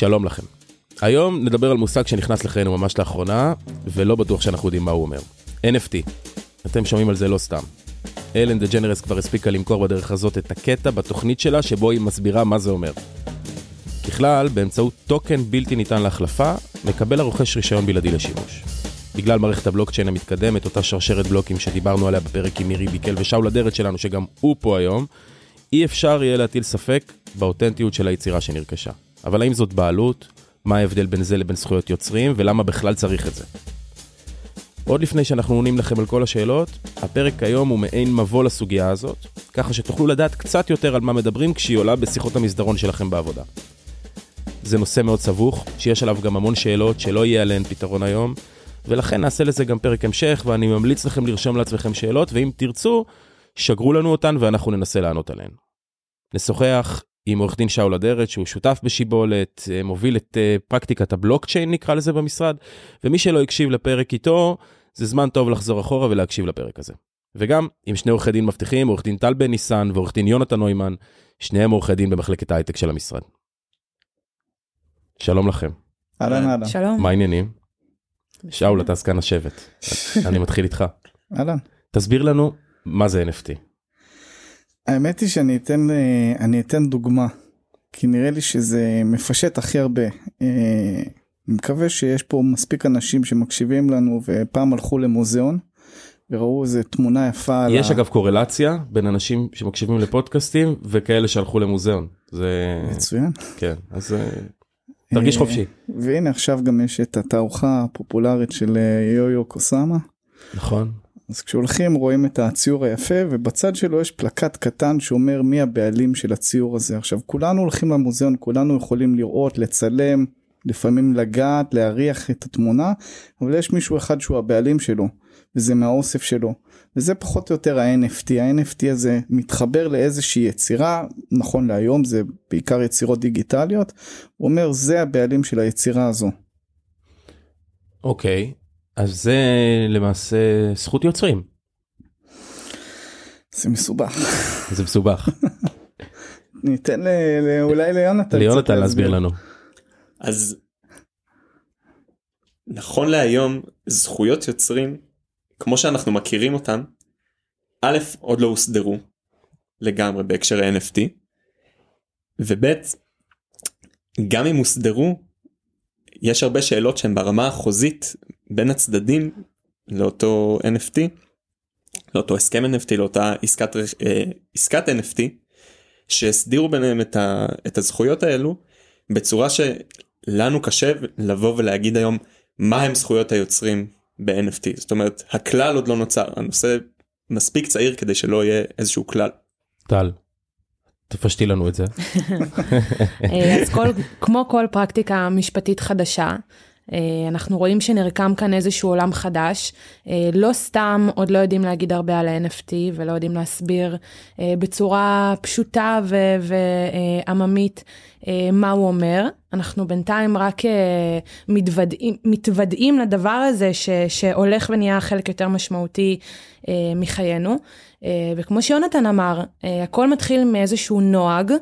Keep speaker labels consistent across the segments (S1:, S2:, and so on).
S1: שלום לכם. היום נדבר על מושג שנכנס לחיינו ממש לאחרונה, ולא בטוח שאנחנו יודעים מה הוא אומר. NFT. אתם שומעים על זה לא סתם. אלן דה ג'נרס כבר הספיקה למכור בדרך הזאת את הקטע בתוכנית שלה שבו היא מסבירה מה זה אומר. ככלל, באמצעות טוקן בלתי ניתן להחלפה, מקבל הרוכש רישיון בלעדי לשימוש. בגלל מערכת הבלוקצ'יין המתקדמת, אותה שרשרת בלוקים שדיברנו עליה בפרק עם מירי ביקל ושאול אדרת שלנו, שגם הוא פה היום, אי אפשר יהיה להטיל ספק באותנטיות של היצירה שנרכשה. אבל האם זאת בעלות? מה ההבדל בין זה לבין זכויות יוצרים, ולמה בכלל צריך את זה? עוד לפני שאנחנו עונים לכם על כל השאלות, הפרק היום הוא מעין מבוא לסוגיה הזאת, ככה שתוכלו לדעת קצת יותר על מה מדברים כשהיא עולה בשיחות המסדרון שלכם בעבודה. זה נושא מאוד סבוך, שיש עליו גם המון שאלות שלא יהיה עליהן פתרון היום, ולכן נעשה לזה גם פרק המשך, ואני ממליץ לכם לרשום לעצמכם שאלות, ואם תרצו, שגרו לנו אותן ואנחנו ננסה לענות עליהן. נשוחח עם עורך דין שאול אדרת, שהוא שותף בשיבולת, אה, מוביל את אה, פרקטיקת הבלוקצ'יין נקרא לזה במשרד, ומי שלא הקשיב לפרק איתו, זה זמן טוב לחזור אחורה ולהקשיב לפרק הזה. וגם עם שני עורכי דין מבטיחים, עורך דין טל בן ניסן ועורך דין יונתן נוימן, שניהם עורכי דין במחלקת ההייטק של המשרד. שלום לכם.
S2: אהלן אהלן.
S3: שלום.
S1: מה העניינים? שאול, אתה זקן השבט. אני מתחיל איתך.
S2: אהלן.
S1: תסביר לנו מה זה NFT.
S2: האמת היא שאני אתן, אה, אני אתן דוגמה, כי נראה לי שזה מפשט הכי הרבה. אה, אני מקווה שיש פה מספיק אנשים שמקשיבים לנו ופעם הלכו למוזיאון וראו איזה תמונה יפה.
S1: יש
S2: ה-
S1: אגב קורלציה בין אנשים שמקשיבים לפודקאסטים וכאלה שהלכו למוזיאון. זה...
S2: מצוין.
S1: כן, אז אה, תרגיש חופשי.
S2: והנה עכשיו גם יש את התערוכה הפופולרית של יו-יו קוסאמה.
S1: נכון.
S2: אז כשהולכים רואים את הציור היפה ובצד שלו יש פלקט קטן שאומר מי הבעלים של הציור הזה. עכשיו כולנו הולכים למוזיאון, כולנו יכולים לראות, לצלם, לפעמים לגעת, להריח את התמונה, אבל יש מישהו אחד שהוא הבעלים שלו, וזה מהאוסף שלו. וזה פחות או יותר ה-NFT, ה-NFT הזה מתחבר לאיזושהי יצירה, נכון להיום זה בעיקר יצירות דיגיטליות, הוא אומר זה הבעלים של היצירה הזו.
S1: אוקיי, אז זה למעשה זכות יוצרים.
S2: זה מסובך.
S1: זה מסובך.
S2: ניתן אולי ליונתן.
S1: ליונתן להסביר לנו.
S4: אז נכון להיום זכויות יוצרים כמו שאנחנו מכירים אותן א' עוד לא הוסדרו לגמרי בהקשר ה-NFT וב' גם אם הוסדרו יש הרבה שאלות שהן ברמה החוזית בין הצדדים לאותו NFT לאותו הסכם NFT לאותה עסקת, אה, עסקת NFT שהסדירו ביניהם את, ה, את הזכויות האלו בצורה שלנו קשה לבוא ולהגיד היום מה הם זכויות היוצרים ב-NFT זאת אומרת הכלל עוד לא נוצר הנושא מספיק צעיר כדי שלא יהיה איזשהו כלל.
S1: טל, תפשטי לנו את זה.
S3: אה, אז כל, כמו כל פרקטיקה משפטית חדשה, אנחנו רואים שנרקם כאן איזשהו עולם חדש. אה, לא סתם עוד לא יודעים להגיד הרבה על ה-NFT ולא יודעים להסביר אה, בצורה פשוטה ועממית אה, מה הוא אומר. אנחנו בינתיים רק אה, מתוודעים, מתוודעים לדבר הזה ש, שהולך ונהיה חלק יותר משמעותי אה, מחיינו. אה, וכמו שיונתן אמר, אה, הכל מתחיל מאיזשהו נוהג,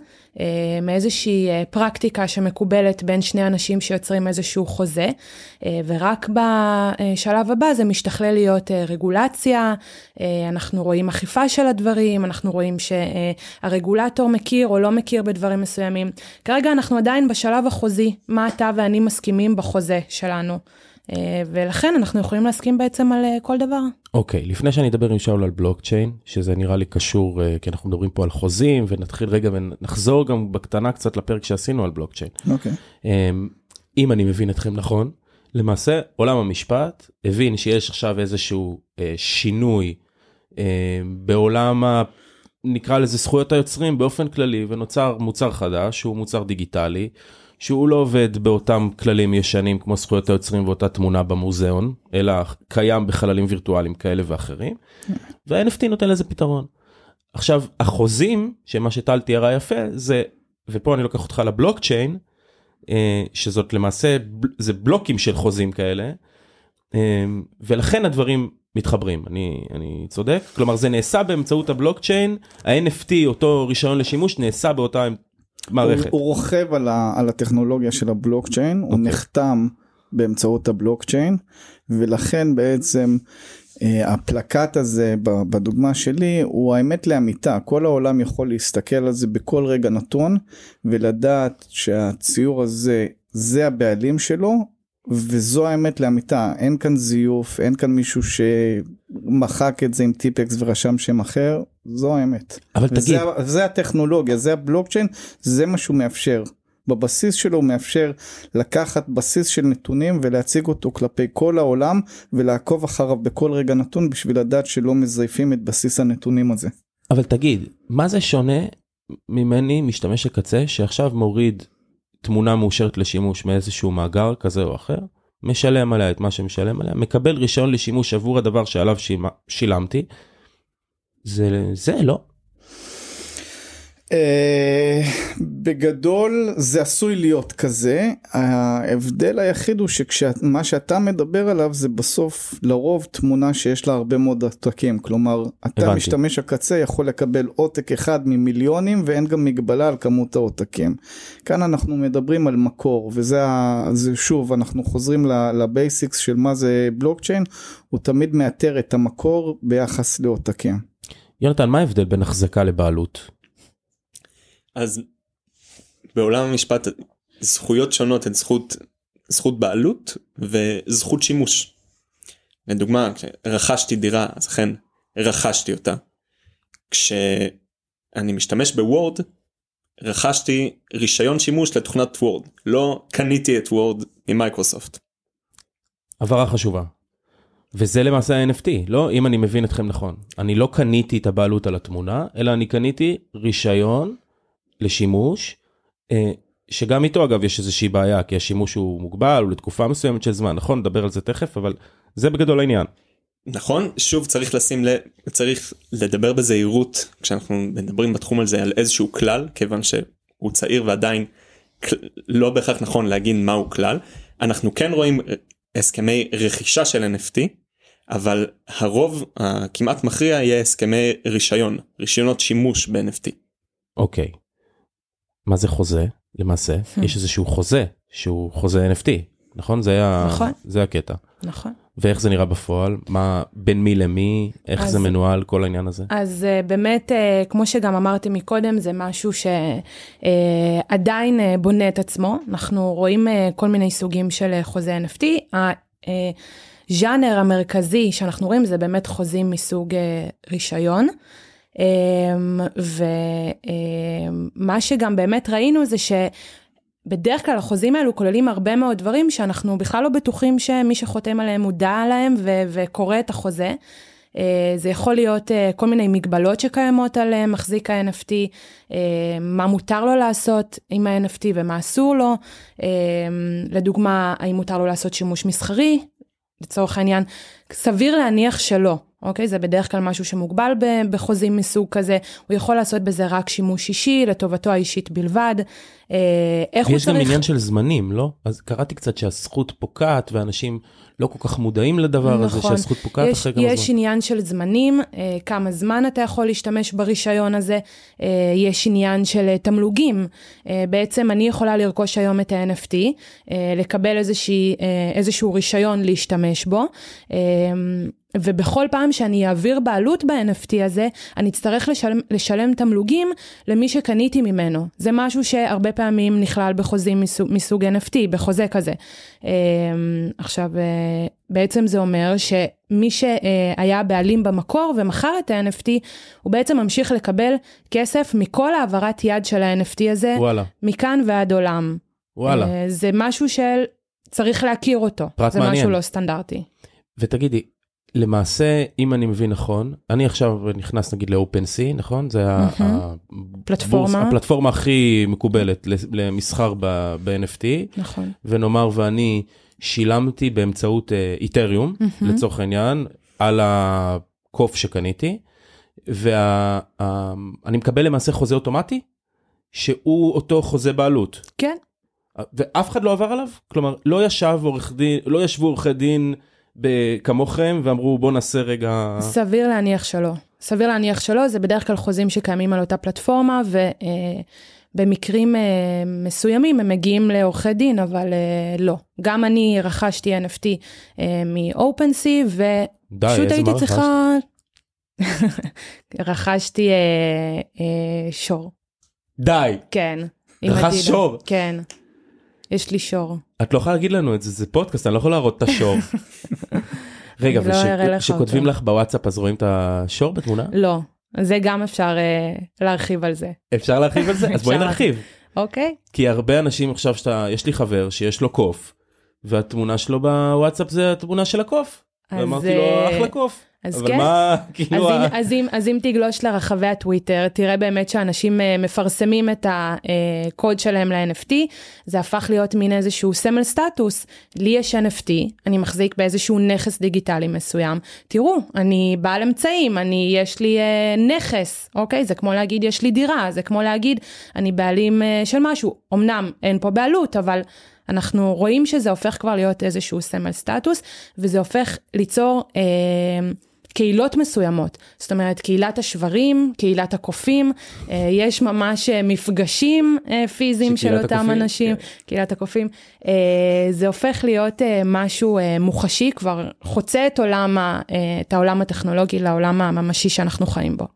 S3: אה, מאיזושהי אה, פרקטיקה שמקובלת בין שני אנשים שיוצרים איזשהו חוזה, אה, ורק בשלב הבא זה משתכלל להיות אה, רגולציה, אה, אנחנו רואים אכיפה של הדברים, אנחנו רואים שהרגולטור מכיר או לא מכיר בדברים מסוימים. כרגע אנחנו עדיין בשלב החוזי, מה אתה ואני מסכימים בחוזה שלנו. אה, ולכן אנחנו יכולים להסכים בעצם על אה, כל דבר.
S1: אוקיי, לפני שאני אדבר עם שאול על בלוקצ'יין, שזה נראה לי קשור, אה, כי אנחנו מדברים פה על חוזים, ונתחיל רגע ונחזור גם בקטנה קצת לפרק שעשינו על בלוקצ'יין.
S2: אוקיי.
S1: אמ, אם אני מבין אתכם נכון, למעשה עולם המשפט הבין שיש עכשיו איזשהו שינוי בעולם ה... נקרא לזה זכויות היוצרים באופן כללי ונוצר מוצר חדש שהוא מוצר דיגיטלי שהוא לא עובד באותם כללים ישנים כמו זכויות היוצרים ואותה תמונה במוזיאון אלא קיים בחללים וירטואליים כאלה ואחרים וה-NFT נותן לזה פתרון. עכשיו החוזים שמה שטל תיארה יפה זה ופה אני לוקח אותך לבלוקצ'יין אה, שזאת למעשה זה בלוקים של חוזים כאלה אה, ולכן הדברים מתחברים אני אני צודק כלומר זה נעשה באמצעות הבלוקצ'יין ה-NFT אותו רישיון לשימוש נעשה באותה מערכת.
S2: הוא, הוא רוכב על, ה, על הטכנולוגיה של הבלוקצ'יין, הוא
S1: אוקיי.
S2: נחתם באמצעות הבלוקצ'יין, ולכן בעצם אה, הפלקט הזה בדוגמה שלי הוא האמת לאמיתה, כל העולם יכול להסתכל על זה בכל רגע נתון ולדעת שהציור הזה זה הבעלים שלו וזו האמת לאמיתה, אין כאן זיוף, אין כאן מישהו שמחק את זה עם טיפקס ורשם שם אחר, זו האמת.
S1: אבל תגיד,
S2: וזה, ה- זה הטכנולוגיה, זה הבלוקצ'יין, זה מה שהוא מאפשר. בבסיס שלו הוא מאפשר לקחת בסיס של נתונים ולהציג אותו כלפי כל העולם ולעקוב אחריו בכל רגע נתון בשביל לדעת שלא מזייפים את בסיס הנתונים הזה.
S1: אבל תגיד, מה זה שונה ממני, משתמש הקצה, שעכשיו מוריד תמונה מאושרת לשימוש מאיזשהו מאגר כזה או אחר, משלם עליה את מה שמשלם עליה, מקבל רישיון לשימוש עבור הדבר שעליו שימה- שילמתי, זה זה לא.
S2: אה, בגדול זה עשוי להיות כזה ההבדל היחיד הוא שמה שאתה מדבר עליו זה בסוף לרוב תמונה שיש לה הרבה מאוד עותקים כלומר אתה
S1: הבנתי.
S2: משתמש הקצה יכול לקבל עותק אחד ממיליונים ואין גם מגבלה על כמות העותקים. כאן אנחנו מדברים על מקור וזה זה שוב אנחנו חוזרים לבייסיקס של מה זה בלוקצ'יין הוא תמיד מאתר את המקור ביחס לעותקים.
S1: יונתן, מה ההבדל בין החזקה לבעלות?
S4: אז בעולם המשפט זכויות שונות הן זכות זכות בעלות וזכות שימוש. לדוגמה כשרכשתי דירה אז אכן רכשתי אותה. כשאני משתמש בוורד רכשתי רישיון שימוש לתוכנת וורד לא קניתי את וורד ממייקרוסופט.
S1: הבהרה חשובה. וזה למעשה ה-NFT, לא? אם אני מבין אתכם נכון. אני לא קניתי את הבעלות על התמונה, אלא אני קניתי רישיון לשימוש, אה, שגם איתו אגב יש איזושהי בעיה, כי השימוש הוא מוגבל, הוא לתקופה מסוימת של זמן, נכון? נדבר על זה תכף, אבל זה בגדול העניין.
S4: נכון שוב צריך לשים לב צריך לדבר בזהירות כשאנחנו מדברים בתחום הזה על איזשהו כלל כיוון שהוא צעיר ועדיין לא בהכרח נכון להגיד מהו כלל אנחנו כן רואים הסכמי רכישה של NFT אבל הרוב הכמעט מכריע יהיה הסכמי רישיון רישיונות שימוש ב-NFT.
S1: אוקיי. מה זה חוזה? למעשה, יש איזשהו חוזה, שהוא חוזה NFT, נכון? זה, ה...
S3: נכון.
S1: זה הקטע.
S3: נכון.
S1: ואיך זה נראה בפועל? מה, בין מי למי? איך
S3: אז-
S1: זה מנוהל, כל העניין הזה?
S3: אז uh, באמת, uh, כמו שגם אמרתי מקודם, זה משהו שעדיין uh, בונה את עצמו. אנחנו רואים כל מיני סוגים של חוזה NFT. הז'אנר המרכזי שאנחנו רואים זה באמת חוזים מסוג רישיון. Um, ומה שגם באמת ראינו זה ש... בדרך כלל החוזים האלו כוללים הרבה מאוד דברים שאנחנו בכלל לא בטוחים שמי שחותם עליהם מודע להם ו- וקורא את החוזה. אה, זה יכול להיות אה, כל מיני מגבלות שקיימות על אה, מחזיק ה-NFT, מה מותר לו לעשות עם ה-NFT ומה אסור לו. לדוגמה, האם מותר לו לעשות שימוש מסחרי, לצורך העניין, סביר להניח שלא. אוקיי? זה בדרך כלל משהו שמוגבל בחוזים מסוג כזה, הוא יכול לעשות בזה רק שימוש אישי, לטובתו האישית בלבד. אה, איך הוא
S1: ויש גם
S3: צריך...
S1: עניין של זמנים, לא? אז קראתי קצת שהזכות פוקעת, ואנשים לא כל כך מודעים לדבר הזה,
S3: נכון.
S1: שהזכות פוקעת
S3: יש,
S1: אחרי כמה
S3: יש
S1: זמן.
S3: עניין של זמנים, אה, כמה זמן אתה יכול להשתמש ברישיון הזה, אה, יש עניין של תמלוגים. בעצם אני יכולה לרכוש היום את ה-NFT, לקבל איזושהי, איזשהו רישיון להשתמש בו. ובכל פעם שאני אעביר בעלות ב-NFT הזה, אני אצטרך לשלם, לשלם תמלוגים למי שקניתי ממנו. זה משהו שהרבה פעמים נכלל בחוזים מסוג, מסוג NFT, בחוזה כזה. אה, עכשיו, אה, בעצם זה אומר שמי שהיה בעלים במקור ומכר את ה-NFT, הוא בעצם ממשיך לקבל כסף מכל העברת יד של ה-NFT הזה,
S1: וואלה,
S3: מכאן ועד עולם.
S1: וואלה.
S3: אה, זה משהו של... צריך להכיר אותו. זה
S1: מעניין.
S3: משהו לא סטנדרטי.
S1: ותגידי, למעשה, אם אני מבין נכון, אני עכשיו נכנס נגיד ל-OpenSea, נכון? זה ה-
S3: מהמם.
S1: ה-
S3: פלטפורמה.
S1: הבורס- הפלטפורמה הכי מקובלת למסחר ב- ב-NFT,
S3: נכון.
S1: ונאמר ואני שילמתי באמצעות איתריום,
S3: מהמם.
S1: לצורך העניין, על הקוף שקניתי, ואני מקבל למעשה חוזה אוטומטי, שהוא אותו חוזה בעלות.
S3: כן,
S1: ואף אחד לא עבר עליו? כלומר, לא ישב עורך דין, לא ישבו עורכי דין כמוכם ואמרו בוא נעשה רגע...
S3: סביר להניח שלא. סביר להניח שלא, זה בדרך כלל חוזים שקיימים על אותה פלטפורמה, במקרים uh, מסוימים הם מגיעים לעורכי דין, אבל uh, לא. גם אני רכשתי NFT uh, מ-OpenSea, ופשוט הייתי? צריכה... רכשתי uh, uh, שור,
S1: די.
S3: כן.
S1: רכשת. שור?
S3: כן. יש לי שור.
S1: את לא יכולה להגיד לנו את זה, זה פודקאסט, אני לא יכול להראות את השור. רגע,
S3: אני לא לך
S1: וכשכותבים בוואטסאפ אז רואים את השור בתמונה?
S3: לא, זה גם אפשר uh, להרחיב על זה,
S1: אפשר להרחיב על זה? אז בואי נרחיב.
S3: אוקיי?
S1: כי הרבה אנשים עכשיו שאתה, יש לי חבר שיש לו קוף, והתמונה שלו בוואטסאפ זה התמונה של הקוף. ואמרתי לו
S3: אה,
S1: אחלה קוף.
S3: אז כן.
S1: מה,
S3: אז
S1: כאילו,
S3: אם,
S1: ה-
S3: אז, אם, אז אם תגלוש לרחבי הטוויטר, תראה באמת שאנשים אה, מפרסמים את הקוד שלהם ל-NFT, זה הפך להיות מין איזשהו סמל סטטוס. לי יש NFT, אני מחזיק באיזשהו נכס דיגיטלי מסוים. תראו, אני בעל אמצעים, אני, יש לי אה, נכס, אוקיי? זה כמו להגיד יש לי דירה, זה כמו להגיד אני בעלים אה, של משהו. אמנם אין פה בעלות, אבל... אנחנו רואים שזה הופך כבר להיות איזשהו סמל סטטוס, וזה הופך ליצור אה, קהילות מסוימות. זאת אומרת, קהילת השברים, קהילת הקופים, אה, יש ממש אה, מפגשים אה, פיזיים של אותם
S1: הקופים,
S3: אנשים,
S1: כן.
S3: קהילת הקופים. אה, זה הופך להיות אה, משהו אה, מוחשי, כבר חוצה את, עולם, אה, את העולם הטכנולוגי לעולם הממשי שאנחנו חיים בו.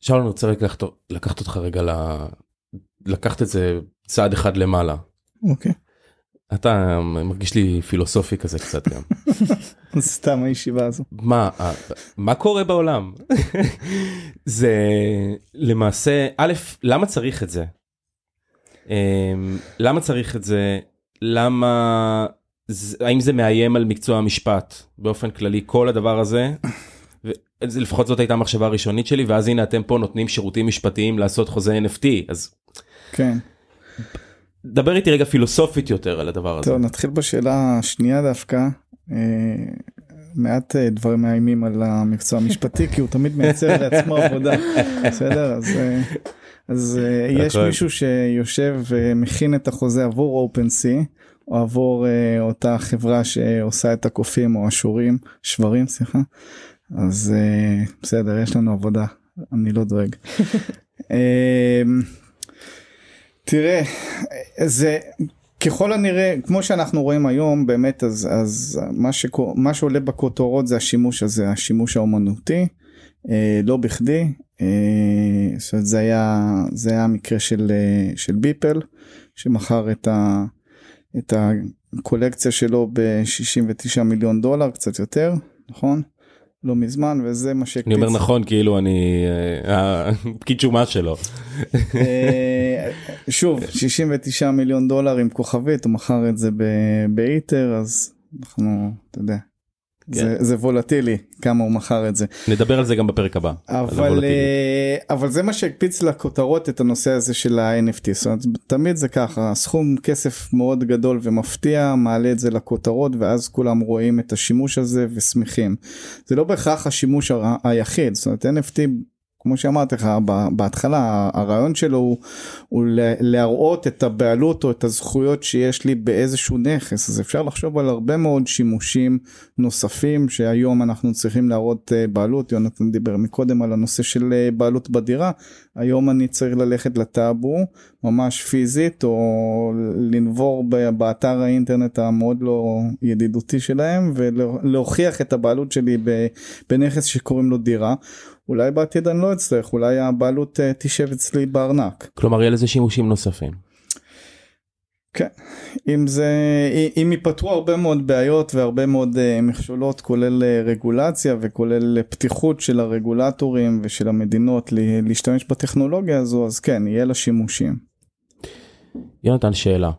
S1: שאול, אני רוצה לקחת- לקחת אותך רגע ל... לקחת את זה צעד אחד למעלה.
S2: אוקיי.
S1: אתה מרגיש לי פילוסופי כזה קצת גם.
S2: סתם הישיבה הזו.
S1: מה, ה- מה קורה בעולם? זה למעשה, א', למה צריך את זה? אמ, למה צריך את זה? למה, האם זה מאיים על מקצוע המשפט באופן כללי, כל הדבר הזה? לפחות זאת הייתה המחשבה הראשונית שלי, ואז הנה אתם פה נותנים שירותים משפטיים לעשות חוזה NFT, אז
S2: כן.
S1: דבר איתי רגע פילוסופית יותר על הדבר הזה.
S2: טוב נתחיל בשאלה השנייה דווקא. אה, מעט אה, דברים מאיימים על המקצוע המשפטי כי הוא תמיד מייצר לעצמו עבודה. בסדר אז. אה, אז אה, יש. מישהו שיושב ומכין את החוזה עבור OpenSea או עבור אה, אותה חברה שעושה את הקופים או השורים שברים סליחה אז אה, בסדר יש לנו עבודה אני לא דואג. אה, תראה זה ככל הנראה כמו שאנחנו רואים היום באמת אז אז מה, שקו, מה שעולה בכותרות זה השימוש הזה השימוש האומנותי אה, לא בכדי. אה, זאת אומרת, זה היה זה היה המקרה של אה, של ביפל שמכר את ה... את הקולקציה שלו ב-69 מיליון דולר קצת יותר נכון לא מזמן וזה מה שהקפיץ.
S1: אני אומר נכון כאילו אני אה, הפקיד שומה שלו.
S2: אה, שוב 69 מיליון דולר עם כוכבית הוא מכר את זה ב- באיטר אז אנחנו אתה יודע. זה, זה וולטילי כמה הוא מכר את זה
S1: נדבר על זה גם בפרק הבא.
S2: אבל. אה, אבל זה מה שהקפיץ לכותרות את הנושא הזה של ה-NFT זאת אומרת תמיד זה ככה סכום כסף מאוד גדול ומפתיע מעלה את זה לכותרות ואז כולם רואים את השימוש הזה ושמחים זה לא בהכרח השימוש היחיד זאת אומרת NFT כמו שאמרתי לך בהתחלה הרעיון שלו הוא, הוא להראות את הבעלות או את הזכויות שיש לי באיזשהו נכס. אז אפשר לחשוב על הרבה מאוד שימושים נוספים שהיום אנחנו צריכים להראות אה, בעלות. יונתן דיבר מקודם על הנושא של אה, בעלות בדירה היום אני צריך ללכת לטאבו ממש פיזית או לנבור באתר האינטרנט המאוד לא ידידותי שלהם ולהוכיח את הבעלות שלי בנכס שקוראים לו דירה. אולי בעתיד אני לא אצטרך אולי הבעלות אה, תשב אצלי בארנק.
S1: כלומר יהיה לזה שימושים נוספים.
S2: כן, אם זה, אם ייפתרו הרבה מאוד בעיות והרבה מאוד uh, מכשולות כולל uh, רגולציה וכולל uh, פתיחות של הרגולטורים ושל המדינות להשתמש בטכנולוגיה הזו אז כן יהיה לה שימושים.
S1: יונתן שאלה.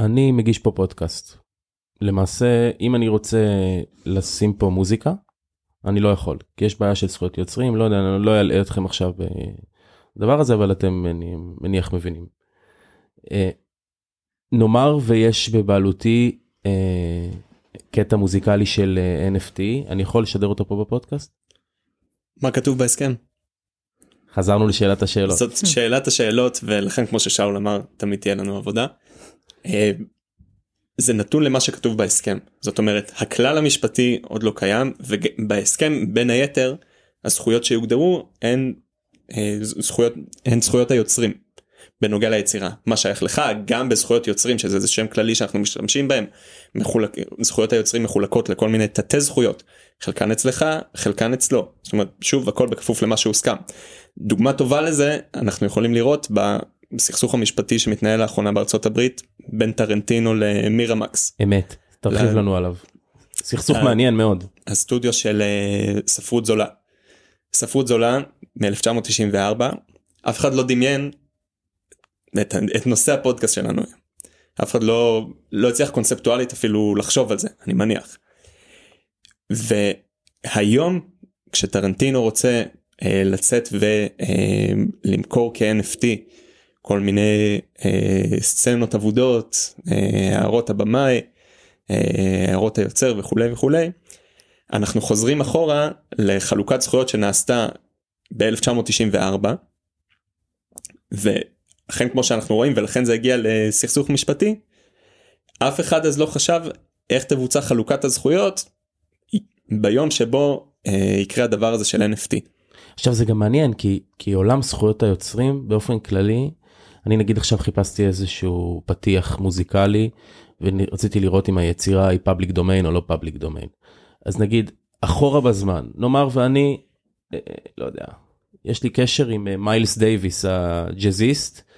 S1: אני מגיש פה פודקאסט. למעשה אם אני רוצה לשים פה מוזיקה אני לא יכול כי יש בעיה של זכויות יוצרים לא יודע אני לא אלאה אתכם עכשיו בדבר הזה אבל אתם אני מניח מבינים. נאמר ויש בבעלותי אה, קטע מוזיקלי של אה, NFT אני יכול לשדר אותו פה בפודקאסט?
S4: מה כתוב בהסכם?
S1: חזרנו לשאלת השאלות.
S4: זאת שאלת השאלות ולכן כמו ששאול אמר תמיד תהיה לנו עבודה. אה, זה נתון למה שכתוב בהסכם זאת אומרת הכלל המשפטי עוד לא קיים ובהסכם בין היתר הזכויות שיוגדרו הן אה, זכויות הן זכויות היוצרים בנוגע ליצירה מה שייך לך גם בזכויות יוצרים שזה איזה שם כללי שאנחנו משתמשים בהם מחולק, זכויות היוצרים מחולקות לכל מיני תתי זכויות חלקן אצלך חלקן אצלו זאת אומרת שוב הכל בכפוף למה שהוסכם. דוגמה טובה לזה אנחנו יכולים לראות בסכסוך המשפטי שמתנהל לאחרונה בארצות הברית בין טרנטינו למירמקס.
S1: אמת, תרחיב
S4: ל-
S1: לנו עליו. סכסוך מעניין מאוד.
S4: הסטודיו של אה, ספרות זולה. ספרות זולה מ-1994 אף אחד לא דמיין את, את נושא הפודקאסט שלנו. אף אחד לא לא הצליח קונספטואלית אפילו לחשוב על זה אני מניח. והיום כשטרנטינו רוצה אה, לצאת ולמכור כ-NFT כל מיני אה, סצנות אבודות אה, הערות הבמאי אה, הערות היוצר וכולי וכולי אנחנו חוזרים אחורה לחלוקת זכויות שנעשתה ב-1994 ואכן כמו שאנחנו רואים ולכן זה הגיע לסכסוך משפטי אף אחד אז לא חשב איך תבוצע חלוקת הזכויות ביום שבו אה, יקרה הדבר הזה של NFT.
S1: עכשיו זה גם מעניין כי כי עולם זכויות היוצרים באופן כללי אני נגיד עכשיו חיפשתי איזשהו פתיח מוזיקלי ורציתי לראות אם היצירה היא public domain או לא public domain. אז נגיד אחורה בזמן נאמר ואני אה, לא יודע יש לי קשר עם אה, מיילס דייוויס הג'אזיסט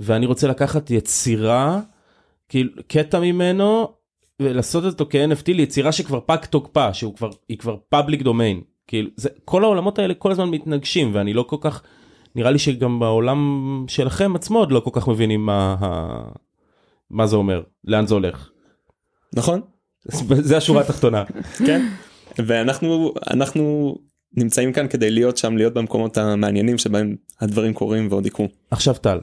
S1: ואני רוצה לקחת יצירה כאילו קטע ממנו ולעשות אותו כ-NFT ליצירה שכבר פג תוקפה שהוא כבר היא כבר פאבליק דומיין כאילו זה כל העולמות האלה כל הזמן מתנגשים ואני לא כל כך נראה לי שגם בעולם שלכם עצמו עוד לא כל כך מבינים מה ה- מה זה אומר לאן זה הולך
S4: נכון?
S1: זה השורה התחתונה
S4: כן. ואנחנו אנחנו נמצאים כאן כדי להיות שם להיות במקומות המעניינים שבהם הדברים קורים ועוד יקרו.
S1: עכשיו טל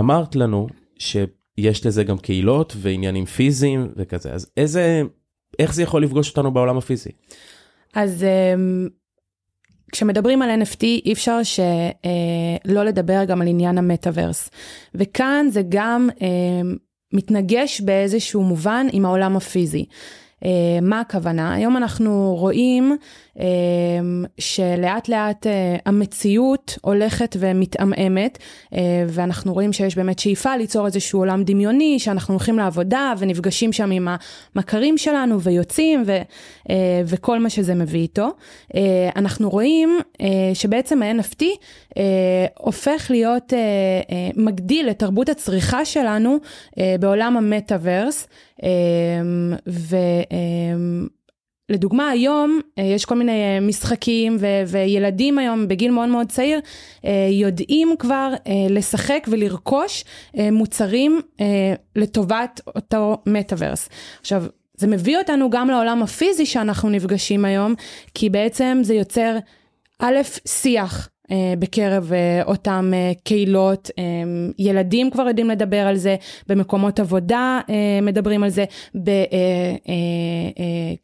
S1: אמרת לנו שיש לזה גם קהילות ועניינים פיזיים וכזה אז איזה איך זה יכול לפגוש אותנו בעולם הפיזי.
S3: אז אמ, כשמדברים על NFT אי אפשר שלא לדבר גם על עניין המטאוורס. וכאן זה גם אמ, מתנגש באיזשהו מובן עם העולם הפיזי. אה, מה הכוונה? היום אנחנו רואים אה, שלאט לאט אה, המציאות הולכת ומתעמעמת, ואנחנו רואים שיש באמת שאיפה ליצור איזשהו עולם דמיוני, שאנחנו הולכים לעבודה ונפגשים שם עם המכרים שלנו ויוצאים ו, וכל מה שזה מביא איתו. אנחנו רואים שבעצם ה-NFT הופך להיות, מגדיל את תרבות הצריכה שלנו בעולם המטאוורס. אמ, ולדוגמה היום אה, יש כל מיני אה, משחקים ו- וילדים היום בגיל מאוד מאוד צעיר אה, יודעים כבר לשחק ולרכוש מוצרים לטובת אותו מטאוורס. עכשיו זה מביא אותנו גם לעולם הפיזי שאנחנו נפגשים היום כי בעצם זה יוצר א', שיח בקרב אה, אותם אה, קהילות, ילדים כבר יודעים לדבר על זה, במקומות עבודה מדברים על זה,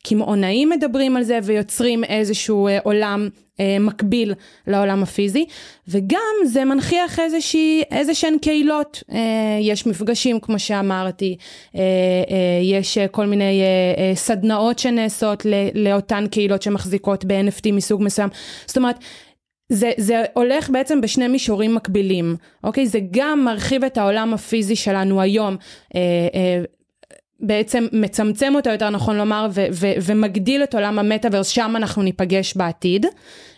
S3: בקמעונאים מדברים על זה ויוצרים איזשהו עולם מקביל לעולם הפיזי, וגם זה מנכיח איזושהי, איזה שהן קהילות, יש מפגשים כמו שאמרתי, יש כל מיני סדנאות שנעשות לאותן קהילות שמחזיקות ב-NFT מסוג מסוים, זאת אומרת, זה, זה הולך בעצם בשני מישורים מקבילים, אוקיי? זה גם מרחיב את העולם הפיזי שלנו היום, אה, אה, בעצם מצמצם אותו יותר נכון לומר, ו, ו, ומגדיל את עולם המטאוורס, שם אנחנו ניפגש בעתיד,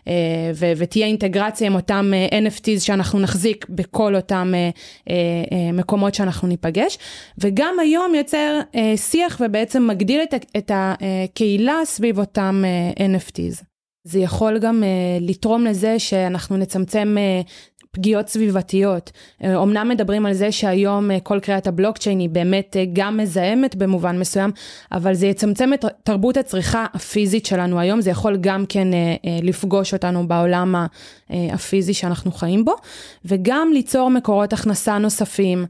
S3: אה, ו, ותהיה אינטגרציה עם אותם אה, NFTs שאנחנו נחזיק בכל אותם אה, אה, אה, מקומות שאנחנו ניפגש, וגם היום יוצר אה, שיח ובעצם מגדיל את, את הקהילה סביב אותם אה, NFTs. זה יכול גם uh, לתרום לזה שאנחנו נצמצם uh, פגיעות סביבתיות. אומנם uh, מדברים על זה שהיום כל קריאת הבלוקצ'יין היא באמת גם מזהמת במובן מסוים, אבל זה יצמצם את תרבות הצריכה הפיזית שלנו היום, זה יכול גם כן לפגוש אותנו בעולם הפיזי שאנחנו חיים בו, וגם ליצור מקורות הכנסה נוספים,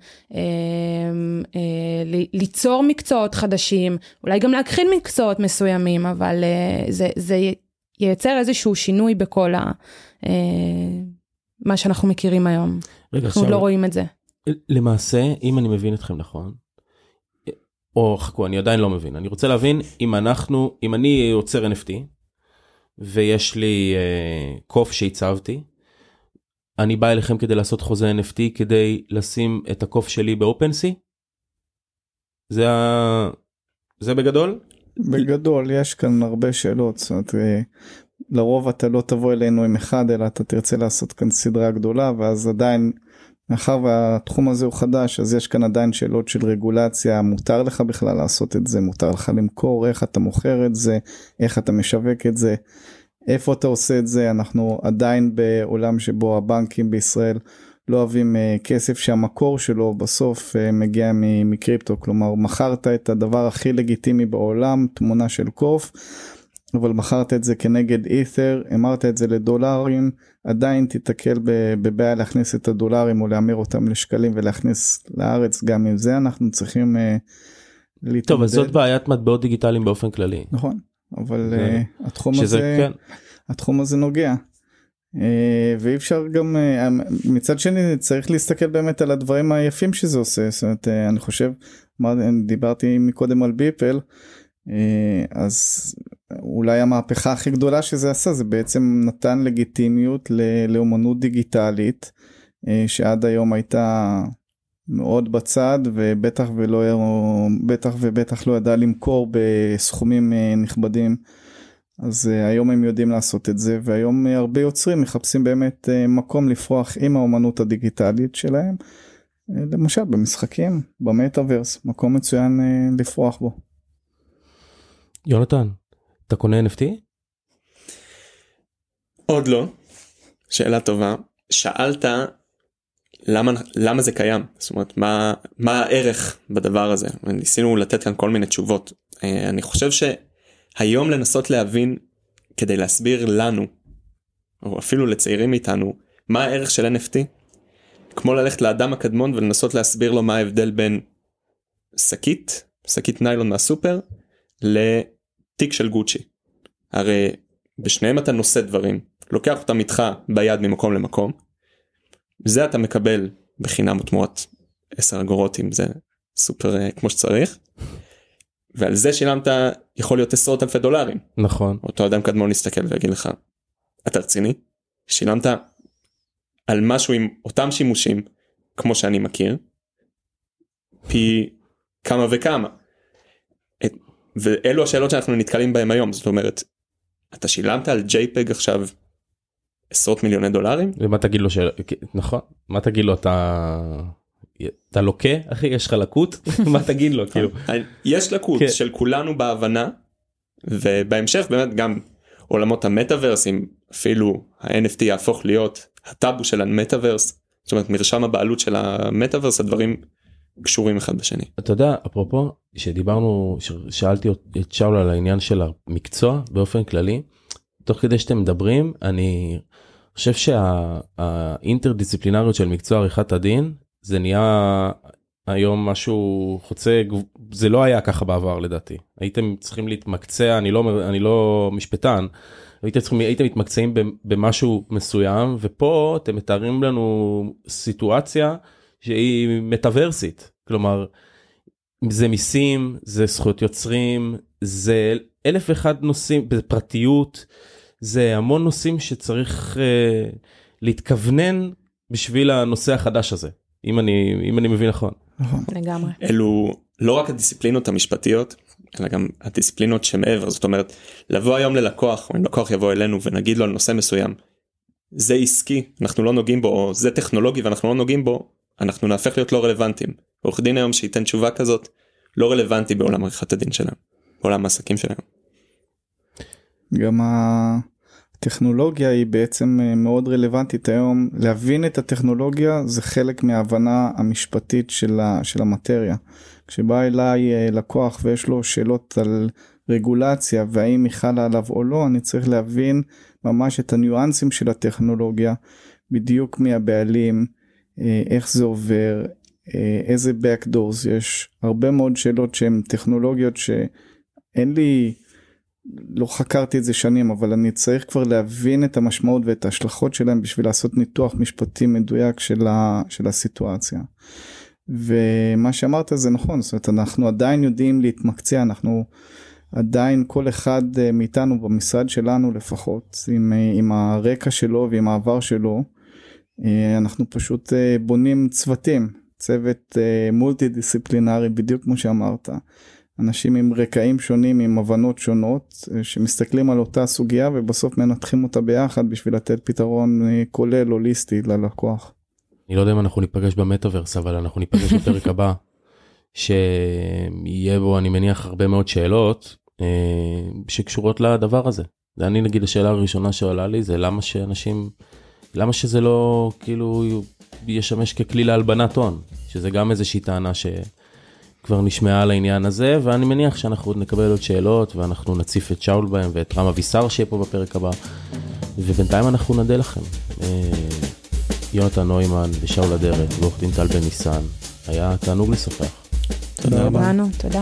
S3: ליצור מקצועות חדשים, אולי גם להכחיד מקצועות מסוימים, אבל זה, זה ייצר איזשהו שינוי בכל ה... אה, מה שאנחנו מכירים היום. רגע, אנחנו עוד לא רואים את זה.
S1: למעשה, אם אני מבין אתכם נכון, או חכו, אני עדיין לא מבין, אני רוצה להבין אם אנחנו, אם אני יוצר NFT, ויש לי אה, קוף שהצבתי, אני בא אליכם כדי לעשות חוזה NFT כדי לשים את הקוף שלי באופנסי? זה ה... זה בגדול?
S2: בגדול יש כאן הרבה שאלות, זאת אומרת, אה, לרוב אתה לא תבוא אלינו עם אחד אלא אתה תרצה לעשות כאן סדרה גדולה ואז עדיין מאחר והתחום הזה הוא חדש אז יש כאן עדיין שאלות של רגולציה מותר לך בכלל לעשות את זה מותר לך למכור איך אתה מוכר את זה איך אתה משווק את זה איפה אתה עושה את זה. אנחנו עדיין בעולם שבו הבנקים בישראל לא אוהבים uh, כסף שהמקור שלו בסוף uh, מגיע מקריפטו כלומר מכרת את הדבר הכי לגיטימי בעולם תמונה של קוף אבל מכרת את זה כנגד אית'ר המרת את זה לדולרים עדיין תיתקל בבעיה להכניס את הדולרים או להמיר אותם לשקלים ולהכניס לארץ גם עם זה אנחנו צריכים uh,
S1: להתמודד. טוב אז זאת בעיית מטבעות דיגיטליים באופן כללי.
S2: נכון אבל התחום הזה כן. התחום הזה נוגע. Uh, ואי אפשר גם uh, מצד שני צריך להסתכל באמת על הדברים היפים שזה עושה זאת אומרת אני חושב דיברתי מקודם על ביפל אז אולי המהפכה הכי גדולה שזה עשה זה בעצם נתן לגיטימיות לאומנות דיגיטלית שעד היום הייתה מאוד בצד ובטח ולא בטח ובטח לא ידע למכור בסכומים נכבדים. אז uh, היום הם יודעים לעשות את זה והיום uh, הרבה יוצרים מחפשים באמת uh, מקום לפרוח עם האומנות הדיגיטלית שלהם. uh, למשל במשחקים במטאוורס מקום מצוין uh, לפרוח בו.
S1: יונתן אתה קונה NFT?
S4: עוד לא. שאלה טובה. שאלת למה למה זה קיים זאת אומרת מה מה הערך בדבר הזה ניסינו לתת כאן כל מיני תשובות אני חושב ש... היום לנסות להבין כדי להסביר לנו או אפילו לצעירים מאיתנו מה הערך של NFT כמו ללכת לאדם הקדמון ולנסות להסביר לו מה ההבדל בין שקית שקית ניילון מהסופר לתיק של גוצ'י. הרי בשניהם אתה נושא דברים לוקח אותם איתך ביד ממקום למקום. זה אתה מקבל בחינם תמורת 10 אגורות אם זה סופר אה, כמו שצריך. ועל זה שילמת יכול להיות עשרות אלפי דולרים.
S1: נכון.
S4: אותו אדם קדמון יסתכל ויגיד לך אתה רציני? שילמת על משהו עם אותם שימושים כמו שאני מכיר פי כמה וכמה. את, ואלו השאלות שאנחנו נתקלים בהם היום זאת אומרת אתה שילמת על JPEG עכשיו עשרות מיליוני דולרים
S1: ומה תגיד לו ש... נכון מה תגיד לו אתה אתה לוקה אחי יש לך לקות מה תגיד לו כאילו
S4: יש לקות כן. של כולנו בהבנה ובהמשך באמת גם עולמות המטאוורסים אפילו ה-NFT יהפוך להיות הטאבו של המטאוורס זאת אומרת מרשם הבעלות של המטאוורס הדברים קשורים אחד בשני.
S1: אתה יודע אפרופו שדיברנו שאלתי את שאול על העניין של המקצוע באופן כללי תוך כדי שאתם מדברים אני חושב שהאינטרדיסציפלינריות של מקצוע עריכת הדין זה נהיה היום משהו חוצה זה לא היה ככה בעבר לדעתי. הייתם צריכים להתמקצע אני לא אני לא משפטן הייתם צריכים הייתם מתמקצעים במשהו מסוים ופה אתם מתארים לנו סיטואציה שהיא מטאוורסית כלומר זה מיסים זה זכויות יוצרים זה אלף ואחד נושאים בפרטיות זה המון נושאים שצריך uh, להתכוונן בשביל הנושא החדש הזה אם אני אם אני מבין נכון.
S3: נכון. לגמרי.
S4: אלו לא רק הדיסציפלינות המשפטיות אלא גם הדיסציפלינות שמעבר זאת אומרת לבוא היום ללקוח או אם לקוח יבוא אלינו ונגיד לו על נושא מסוים זה עסקי אנחנו לא נוגעים בו או זה טכנולוגי ואנחנו לא נוגעים בו אנחנו נהפך להיות לא רלוונטיים. עורך דין היום שייתן תשובה כזאת לא רלוונטי בעולם עריכת הדין שלהם בעולם העסקים שלהם.
S2: גם הטכנולוגיה היא בעצם אה, מאוד רלוונטית היום להבין את הטכנולוגיה זה חלק מההבנה המשפטית של, ה, של המטריה. כשבא אליי אה, לקוח ויש לו שאלות על רגולציה והאם היא חלה עליו או לא אני צריך להבין ממש את הניואנסים של הטכנולוגיה בדיוק מי הבעלים אה, איך זה עובר איזה backdoors יש הרבה מאוד שאלות שהן טכנולוגיות שאין לי לא חקרתי את זה שנים אבל אני צריך כבר להבין את המשמעות ואת ההשלכות שלהם בשביל לעשות ניתוח משפטי מדויק של, ה, של הסיטואציה. ומה שאמרת זה נכון זאת אומרת אנחנו עדיין יודעים להתמקצע אנחנו עדיין כל אחד אה, מאיתנו במשרד שלנו לפחות עם, אה, עם הרקע שלו ועם העבר שלו אה, אנחנו פשוט בונים צוותים, צוות מולטי דיסציפלינרי בדיוק כמו שאמרת. אנשים עם רקעים שונים, עם הבנות שונות, שמסתכלים על אותה סוגיה ובסוף מנתחים אותה ביחד בשביל לתת פתרון כולל הוליסטי ללקוח.
S1: אני לא יודע אם אנחנו ניפגש במטאוורס, אבל אנחנו ניפגש בפרק הבא, שיהיה בו, אני מניח, הרבה מאוד שאלות שקשורות לדבר הזה. אני נגיד השאלה הראשונה שעולה לי זה למה שאנשים, למה שזה לא כאילו ישמש ככלי להלבנת הון, שזה גם איזושהי טענה שכבר נשמעה על העניין הזה, ואני מניח שאנחנו עוד נקבל עוד שאלות ואנחנו נציף את שאול בהם ואת רם אבישר שיהיה פה בפרק הבא, ובינתיים אנחנו נדה לכם. אה, יונתן נוימן ושאול אדרת ועורך דין טל בן ניסן, היה תענוג לשוחח.
S2: תודה רבה.
S3: תודה.